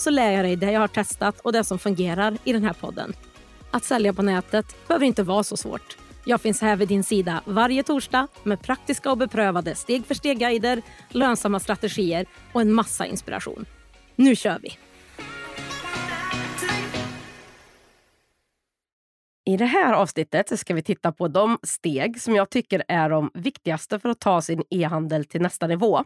så lär jag dig det jag har testat och det som fungerar i den här podden. Att sälja på nätet behöver inte vara så svårt. Jag finns här vid din sida varje torsdag med praktiska och beprövade steg för steg-guider, lönsamma strategier och en massa inspiration. Nu kör vi! I det här avsnittet ska vi titta på de steg som jag tycker är de viktigaste för att ta sin e-handel till nästa nivå.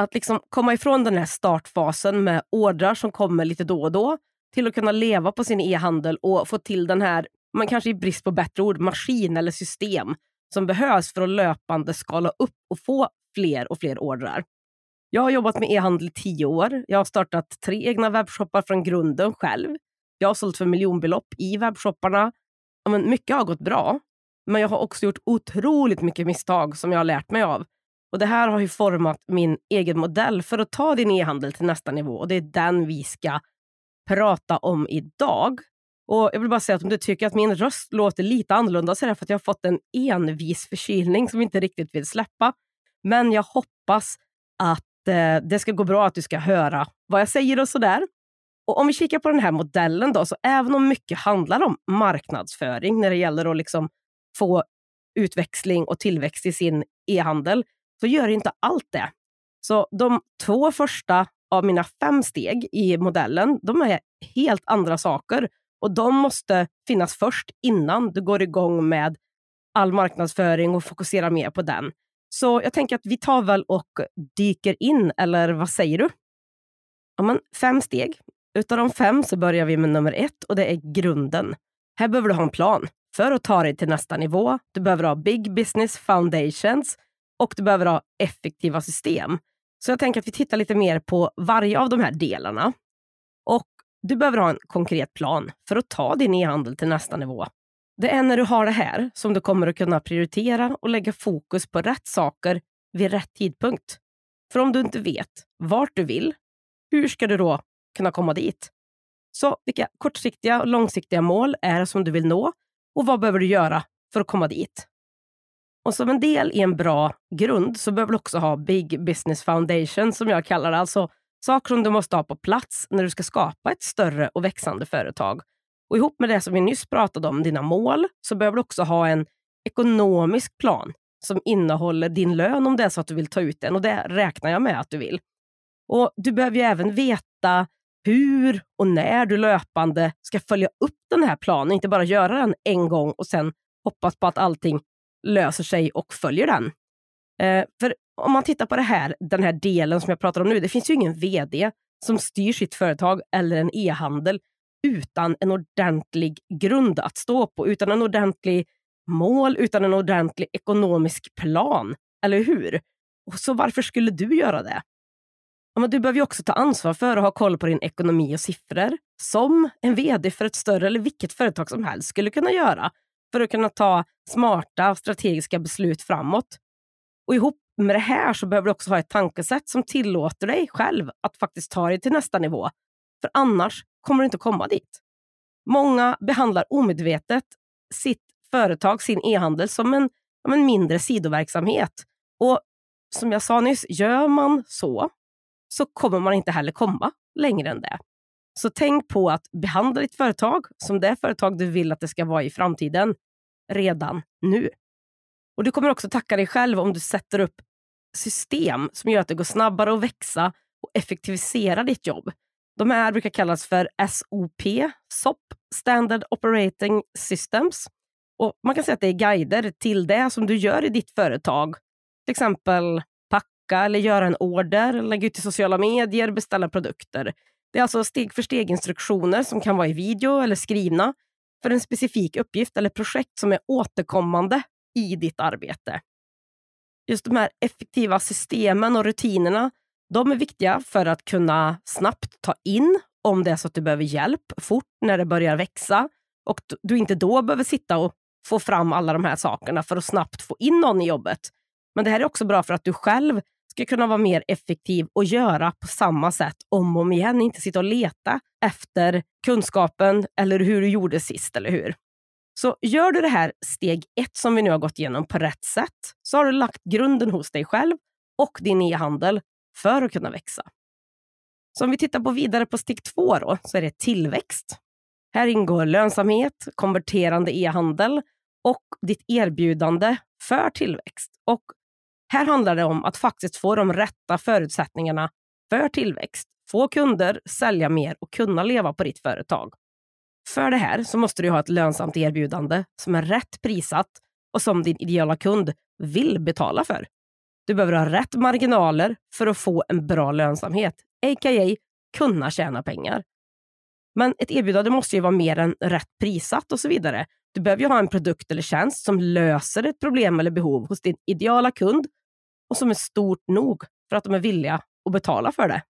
Att liksom komma ifrån den här startfasen med ordrar som kommer lite då och då till att kunna leva på sin e-handel och få till den här, man kanske i brist på bättre ord, maskin eller system som behövs för att löpande skala upp och få fler och fler ordrar. Jag har jobbat med e-handel i tio år. Jag har startat tre egna webbshoppar från grunden själv. Jag har sålt för miljonbelopp i webbshopparna. Ja, men mycket har gått bra, men jag har också gjort otroligt mycket misstag som jag har lärt mig av. Och Det här har ju format min egen modell för att ta din e-handel till nästa nivå och det är den vi ska prata om idag. Och Jag vill bara säga att om du tycker att min röst låter lite annorlunda så är det för att jag har fått en envis förkylning som inte riktigt vill släppa. Men jag hoppas att eh, det ska gå bra, att du ska höra vad jag säger och sådär. Och om vi kikar på den här modellen då, så även om mycket handlar om marknadsföring när det gäller att liksom få utväxling och tillväxt i sin e-handel, så gör inte allt det. Så de två första av mina fem steg i modellen, de är helt andra saker. Och de måste finnas först innan du går igång med all marknadsföring och fokuserar mer på den. Så jag tänker att vi tar väl och dyker in, eller vad säger du? Ja, men fem steg. Utav de fem så börjar vi med nummer ett och det är grunden. Här behöver du ha en plan för att ta dig till nästa nivå. Du behöver ha Big Business Foundations och du behöver ha effektiva system. Så jag tänker att vi tittar lite mer på varje av de här delarna. Och du behöver ha en konkret plan för att ta din e-handel till nästa nivå. Det är när du har det här som du kommer att kunna prioritera och lägga fokus på rätt saker vid rätt tidpunkt. För om du inte vet vart du vill, hur ska du då kunna komma dit? Så vilka kortsiktiga och långsiktiga mål är det som du vill nå och vad behöver du göra för att komma dit? Och som en del i en bra grund så behöver du också ha Big Business Foundation som jag kallar det. Alltså saker som du måste ha på plats när du ska skapa ett större och växande företag. Och ihop med det som vi nyss pratade om, dina mål, så behöver du också ha en ekonomisk plan som innehåller din lön om det är så att du vill ta ut den. Och det räknar jag med att du vill. Och Du behöver ju även veta hur och när du löpande ska följa upp den här planen. Inte bara göra den en gång och sen hoppas på att allting löser sig och följer den. Eh, för om man tittar på det här, den här delen som jag pratar om nu, det finns ju ingen vd som styr sitt företag eller en e-handel utan en ordentlig grund att stå på, utan en ordentlig mål, utan en ordentlig ekonomisk plan. Eller hur? Så varför skulle du göra det? Ja, men du behöver ju också ta ansvar för att ha koll på din ekonomi och siffror, som en vd för ett större eller vilket företag som helst skulle kunna göra för att kunna ta smarta och strategiska beslut framåt. Och ihop med det här så behöver du också ha ett tankesätt som tillåter dig själv att faktiskt ta dig till nästa nivå. För annars kommer du inte komma dit. Många behandlar omedvetet sitt företag, sin e-handel, som en, som en mindre sidoverksamhet. Och som jag sa nyss, gör man så, så kommer man inte heller komma längre än det. Så tänk på att behandla ditt företag som det företag du vill att det ska vara i framtiden redan nu. Och Du kommer också tacka dig själv om du sätter upp system som gör att det går snabbare att växa och effektivisera ditt jobb. De här brukar kallas för SOP, SOP, Standard Operating Systems. Och Man kan säga att det är guider till det som du gör i ditt företag. Till exempel packa eller göra en order, lägga ut i sociala medier, beställa produkter. Det är alltså steg för steg instruktioner som kan vara i video eller skrivna för en specifik uppgift eller projekt som är återkommande i ditt arbete. Just de här effektiva systemen och rutinerna de är viktiga för att kunna snabbt ta in om det är så att du behöver hjälp fort när det börjar växa och du inte då behöver sitta och få fram alla de här sakerna för att snabbt få in någon i jobbet. Men det här är också bra för att du själv ska kunna vara mer effektiv och göra på samma sätt om och om igen. Inte sitta och leta efter kunskapen eller hur du gjorde sist, eller hur? Så gör du det här steg ett som vi nu har gått igenom på rätt sätt så har du lagt grunden hos dig själv och din e-handel för att kunna växa. Så om vi tittar på vidare på steg två då, så är det tillväxt. Här ingår lönsamhet, konverterande e-handel och ditt erbjudande för tillväxt. Och här handlar det om att faktiskt få de rätta förutsättningarna för tillväxt, få kunder, sälja mer och kunna leva på ditt företag. För det här så måste du ha ett lönsamt erbjudande som är rätt prissatt och som din ideala kund vill betala för. Du behöver ha rätt marginaler för att få en bra lönsamhet, a.k.a. kunna tjäna pengar. Men ett erbjudande måste ju vara mer än rätt prissatt och så vidare. Du behöver ju ha en produkt eller tjänst som löser ett problem eller behov hos din ideala kund och som är stort nog för att de är villiga att betala för det.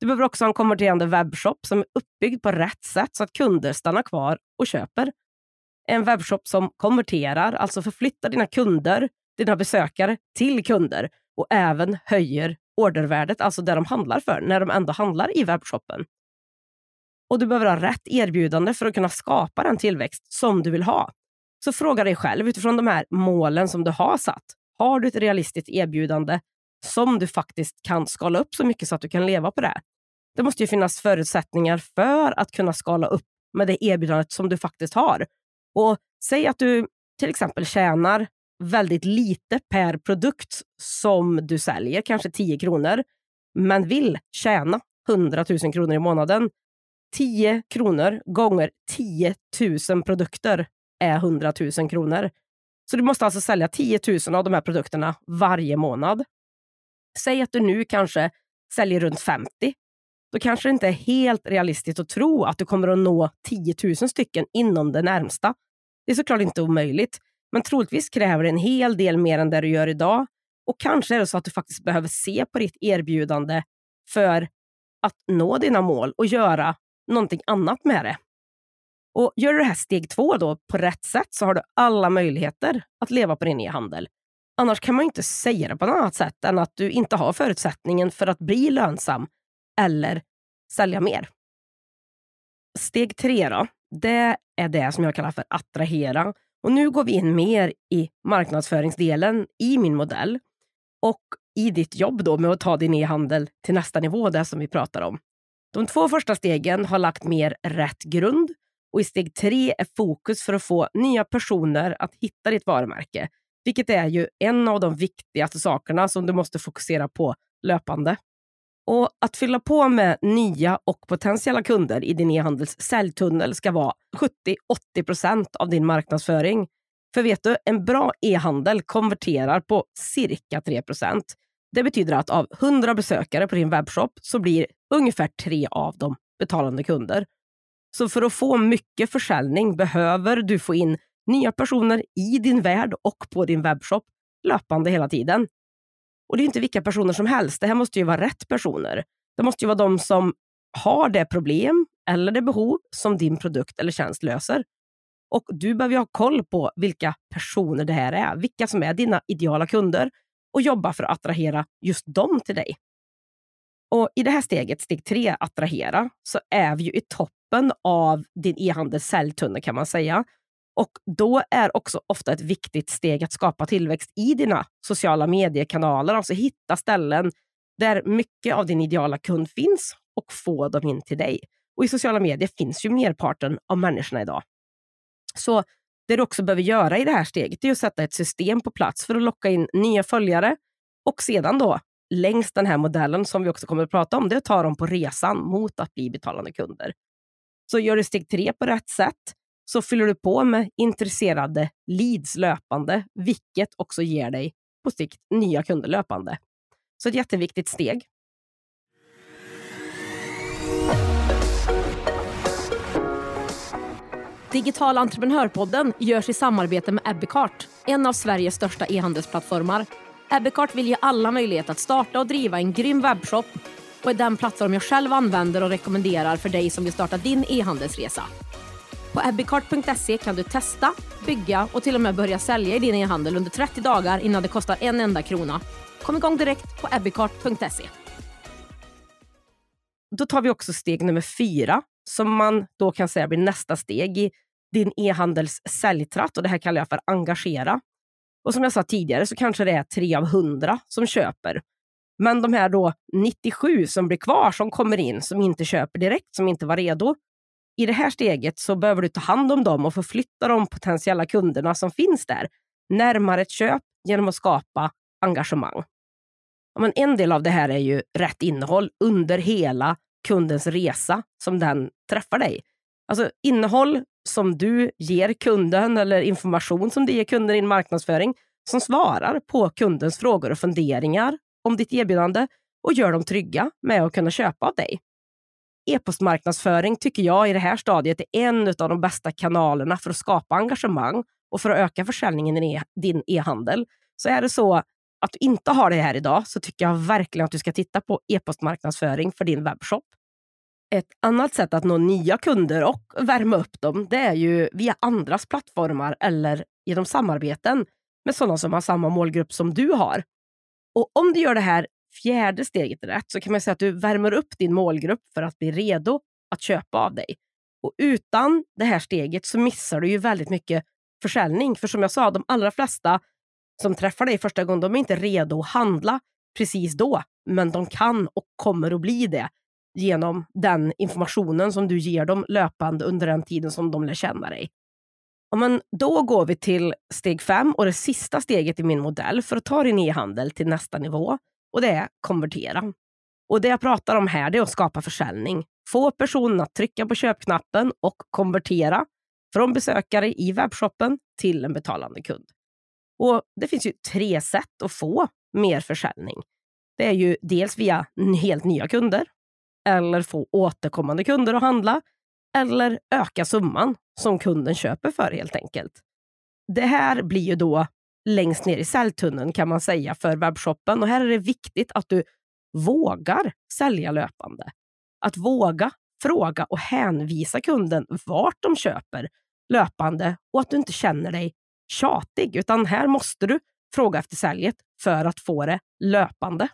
Du behöver också ha en konverterande webbshop som är uppbyggd på rätt sätt så att kunder stannar kvar och köper. En webbshop som konverterar, alltså förflyttar dina kunder, dina besökare till kunder och även höjer ordervärdet, alltså det de handlar för, när de ändå handlar i webbshoppen. Och du behöver ha rätt erbjudande för att kunna skapa den tillväxt som du vill ha. Så fråga dig själv utifrån de här målen som du har satt. Har du ett realistiskt erbjudande som du faktiskt kan skala upp så mycket så att du kan leva på det? Det måste ju finnas förutsättningar för att kunna skala upp med det erbjudandet som du faktiskt har. Och Säg att du till exempel tjänar väldigt lite per produkt som du säljer, kanske 10 kronor, men vill tjäna 100 000 kronor i månaden. 10 kronor gånger 10 000 produkter är 100 000 kronor. Så du måste alltså sälja 10 000 av de här produkterna varje månad. Säg att du nu kanske säljer runt 50. Då kanske det inte är helt realistiskt att tro att du kommer att nå 10 000 stycken inom det närmsta. Det är såklart inte omöjligt, men troligtvis kräver det en hel del mer än det du gör idag. Och kanske är det så att du faktiskt behöver se på ditt erbjudande för att nå dina mål och göra någonting annat med det. Och Gör du det här steg två då på rätt sätt så har du alla möjligheter att leva på din e-handel. Annars kan man inte säga det på något annat sätt än att du inte har förutsättningen för att bli lönsam eller sälja mer. Steg tre då, det är det som jag kallar för attrahera. Och nu går vi in mer i marknadsföringsdelen i min modell och i ditt jobb då med att ta din e-handel till nästa nivå, det som vi pratar om. De två första stegen har lagt mer rätt grund och i steg tre är fokus för att få nya personer att hitta ditt varumärke, vilket är ju en av de viktigaste sakerna som du måste fokusera på löpande. Och Att fylla på med nya och potentiella kunder i din e-handels säljtunnel ska vara 70-80% av din marknadsföring. För vet du, en bra e-handel konverterar på cirka 3% Det betyder att av 100 besökare på din webbshop så blir ungefär tre av dem betalande kunder. Så för att få mycket försäljning behöver du få in nya personer i din värld och på din webbshop löpande hela tiden. Och det är inte vilka personer som helst. Det här måste ju vara rätt personer. Det måste ju vara de som har det problem eller det behov som din produkt eller tjänst löser. Och du behöver ha koll på vilka personer det här är, vilka som är dina ideala kunder och jobba för att attrahera just dem till dig. Och I det här steget, steg tre, attrahera, så är vi ju i topp toppen av din e-handels säljtunnel kan man säga. Och då är också ofta ett viktigt steg att skapa tillväxt i dina sociala mediekanaler, alltså hitta ställen där mycket av din ideala kund finns och få dem in till dig. Och I sociala medier finns ju merparten av människorna idag. Så det du också behöver göra i det här steget är att sätta ett system på plats för att locka in nya följare och sedan då längs den här modellen som vi också kommer att prata om, det är att ta dem på resan mot att bli betalande kunder. Så gör du steg tre på rätt sätt så fyller du på med intresserade leads löpande, vilket också ger dig på sikt nya kunder löpande. Så ett jätteviktigt steg. Digital entreprenörpodden görs i samarbete med Ebbecart, en av Sveriges största e-handelsplattformar. Ebbecart vill ge alla möjlighet att starta och driva en grym webbshop och är den plattform jag själv använder och rekommenderar för dig som vill starta din e-handelsresa. På ebbicart.se kan du testa, bygga och till och med börja sälja i din e-handel under 30 dagar innan det kostar en enda krona. Kom igång direkt på ebbicart.se. Då tar vi också steg nummer fyra som man då kan säga blir nästa steg i din e-handels säljtratt och det här kallar jag för engagera. Och som jag sa tidigare så kanske det är tre av hundra som köper. Men de här då 97 som blir kvar, som kommer in, som inte köper direkt, som inte var redo. I det här steget så behöver du ta hand om dem och förflytta de potentiella kunderna som finns där närmare ett köp genom att skapa engagemang. Men en del av det här är ju rätt innehåll under hela kundens resa som den träffar dig. Alltså innehåll som du ger kunden eller information som du ger kunden i din marknadsföring som svarar på kundens frågor och funderingar om ditt erbjudande och gör dem trygga med att kunna köpa av dig. E-postmarknadsföring tycker jag i det här stadiet är en av de bästa kanalerna för att skapa engagemang och för att öka försäljningen i e-, din e-handel. Så är det så att du inte har det här idag så tycker jag verkligen att du ska titta på e-postmarknadsföring för din webbshop. Ett annat sätt att nå nya kunder och värma upp dem det är ju via andras plattformar eller genom samarbeten med sådana som har samma målgrupp som du har. Och om du gör det här fjärde steget rätt så kan man säga att du värmer upp din målgrupp för att bli redo att köpa av dig. Och utan det här steget så missar du ju väldigt mycket försäljning. För som jag sa, de allra flesta som träffar dig första gången, de är inte redo att handla precis då. Men de kan och kommer att bli det genom den informationen som du ger dem löpande under den tiden som de lär känna dig. Men då går vi till steg fem och det sista steget i min modell för att ta din e-handel till nästa nivå. Och det är konvertera. Och det jag pratar om här är att skapa försäljning. Få personen att trycka på köpknappen och konvertera från besökare i webbshoppen till en betalande kund. Och Det finns ju tre sätt att få mer försäljning. Det är ju dels via helt nya kunder, eller få återkommande kunder att handla, eller öka summan som kunden köper för helt enkelt. Det här blir ju då längst ner i säljtunneln kan man säga för webbshoppen och här är det viktigt att du vågar sälja löpande. Att våga fråga och hänvisa kunden vart de köper löpande och att du inte känner dig tjatig, utan här måste du fråga efter säljet för att få det löpande.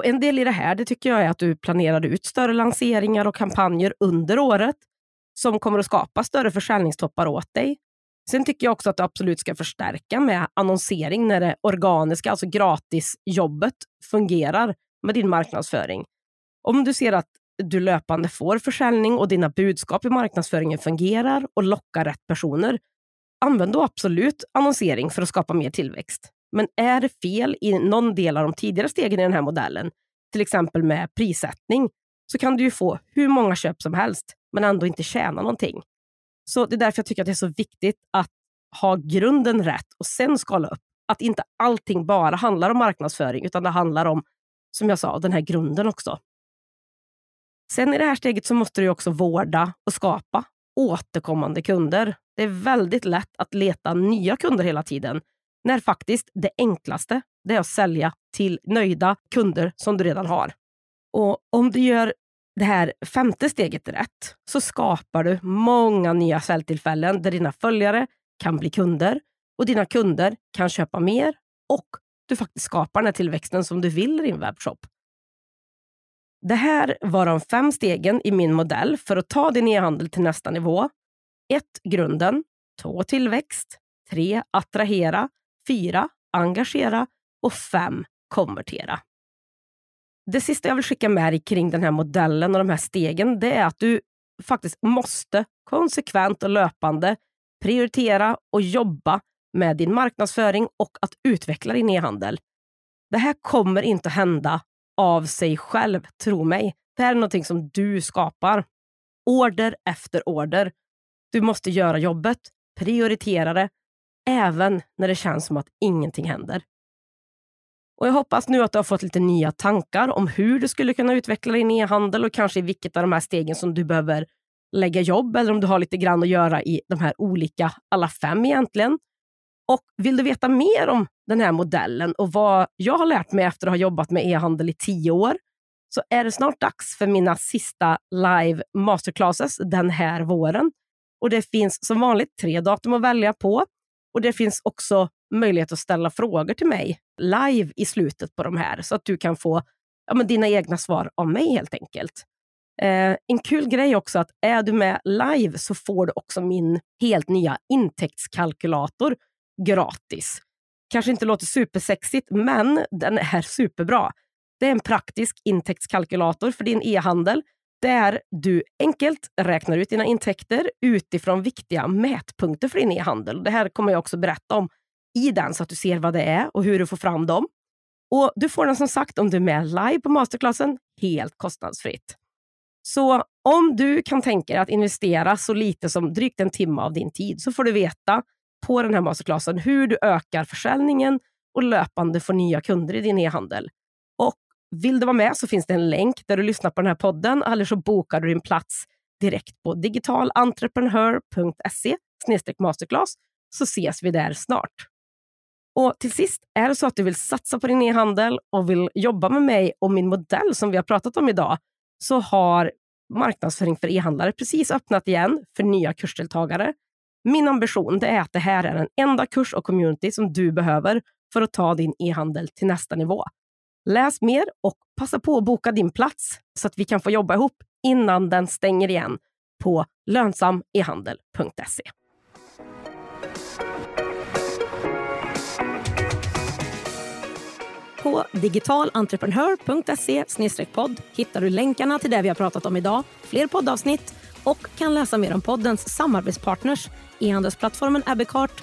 Och En del i det här det tycker jag är att du planerar ut större lanseringar och kampanjer under året som kommer att skapa större försäljningstoppar åt dig. Sen tycker jag också att du absolut ska förstärka med annonsering när det organiska, alltså gratisjobbet, fungerar med din marknadsföring. Om du ser att du löpande får försäljning och dina budskap i marknadsföringen fungerar och lockar rätt personer, använd då absolut annonsering för att skapa mer tillväxt. Men är det fel i någon del av de tidigare stegen i den här modellen, till exempel med prissättning, så kan du ju få hur många köp som helst, men ändå inte tjäna någonting. Så det är därför jag tycker att det är så viktigt att ha grunden rätt och sen skala upp. Att inte allting bara handlar om marknadsföring, utan det handlar om, som jag sa, den här grunden också. Sen i det här steget så måste du också vårda och skapa återkommande kunder. Det är väldigt lätt att leta nya kunder hela tiden när faktiskt det enklaste det är att sälja till nöjda kunder som du redan har. Och Om du gör det här femte steget rätt så skapar du många nya säljtillfällen där dina följare kan bli kunder och dina kunder kan köpa mer och du faktiskt skapar den här tillväxten som du vill i din webbshop. Det här var de fem stegen i min modell för att ta din e-handel till nästa nivå. 1. Grunden. 2. Tillväxt. 3. Attrahera. 4. Engagera. Och 5. Konvertera. Det sista jag vill skicka med dig kring den här modellen och de här stegen, det är att du faktiskt måste konsekvent och löpande prioritera och jobba med din marknadsföring och att utveckla din e-handel. Det här kommer inte hända av sig själv, tro mig. Det här är någonting som du skapar. Order efter order. Du måste göra jobbet, prioritera det, även när det känns som att ingenting händer. Och Jag hoppas nu att du har fått lite nya tankar om hur du skulle kunna utveckla din e-handel och kanske i vilket av de här stegen som du behöver lägga jobb eller om du har lite grann att göra i de här olika, alla fem egentligen. Och Vill du veta mer om den här modellen och vad jag har lärt mig efter att ha jobbat med e-handel i tio år så är det snart dags för mina sista live masterclasses den här våren. Och Det finns som vanligt tre datum att välja på. Och Det finns också möjlighet att ställa frågor till mig live i slutet på de här så att du kan få ja, men dina egna svar av mig helt enkelt. Eh, en kul grej också att är du med live så får du också min helt nya intäktskalkylator gratis. Kanske inte låter supersexigt, men den är superbra. Det är en praktisk intäktskalkylator för din e-handel där du enkelt räknar ut dina intäkter utifrån viktiga mätpunkter för din e-handel. Det här kommer jag också berätta om i den så att du ser vad det är och hur du får fram dem. Och Du får den som sagt om du är med live på masterclassen helt kostnadsfritt. Så om du kan tänka dig att investera så lite som drygt en timme av din tid så får du veta på den här masterclassen hur du ökar försäljningen och löpande får nya kunder i din e-handel. Vill du vara med så finns det en länk där du lyssnar på den här podden eller så bokar du din plats direkt på digitalentreprenör.se masterclass så ses vi där snart. Och till sist, är det så att du vill satsa på din e-handel och vill jobba med mig och min modell som vi har pratat om idag, så har marknadsföring för e-handlare precis öppnat igen för nya kursdeltagare. Min ambition är att det här är den enda kurs och community som du behöver för att ta din e-handel till nästa nivå. Läs mer och passa på att boka din plats så att vi kan få jobba ihop innan den stänger igen på lönsamehandel.se. På digitalentreprenör.se podd hittar du länkarna till det vi har pratat om idag, fler poddavsnitt och kan läsa mer om poddens samarbetspartners, e-handelsplattformen Abbeycart.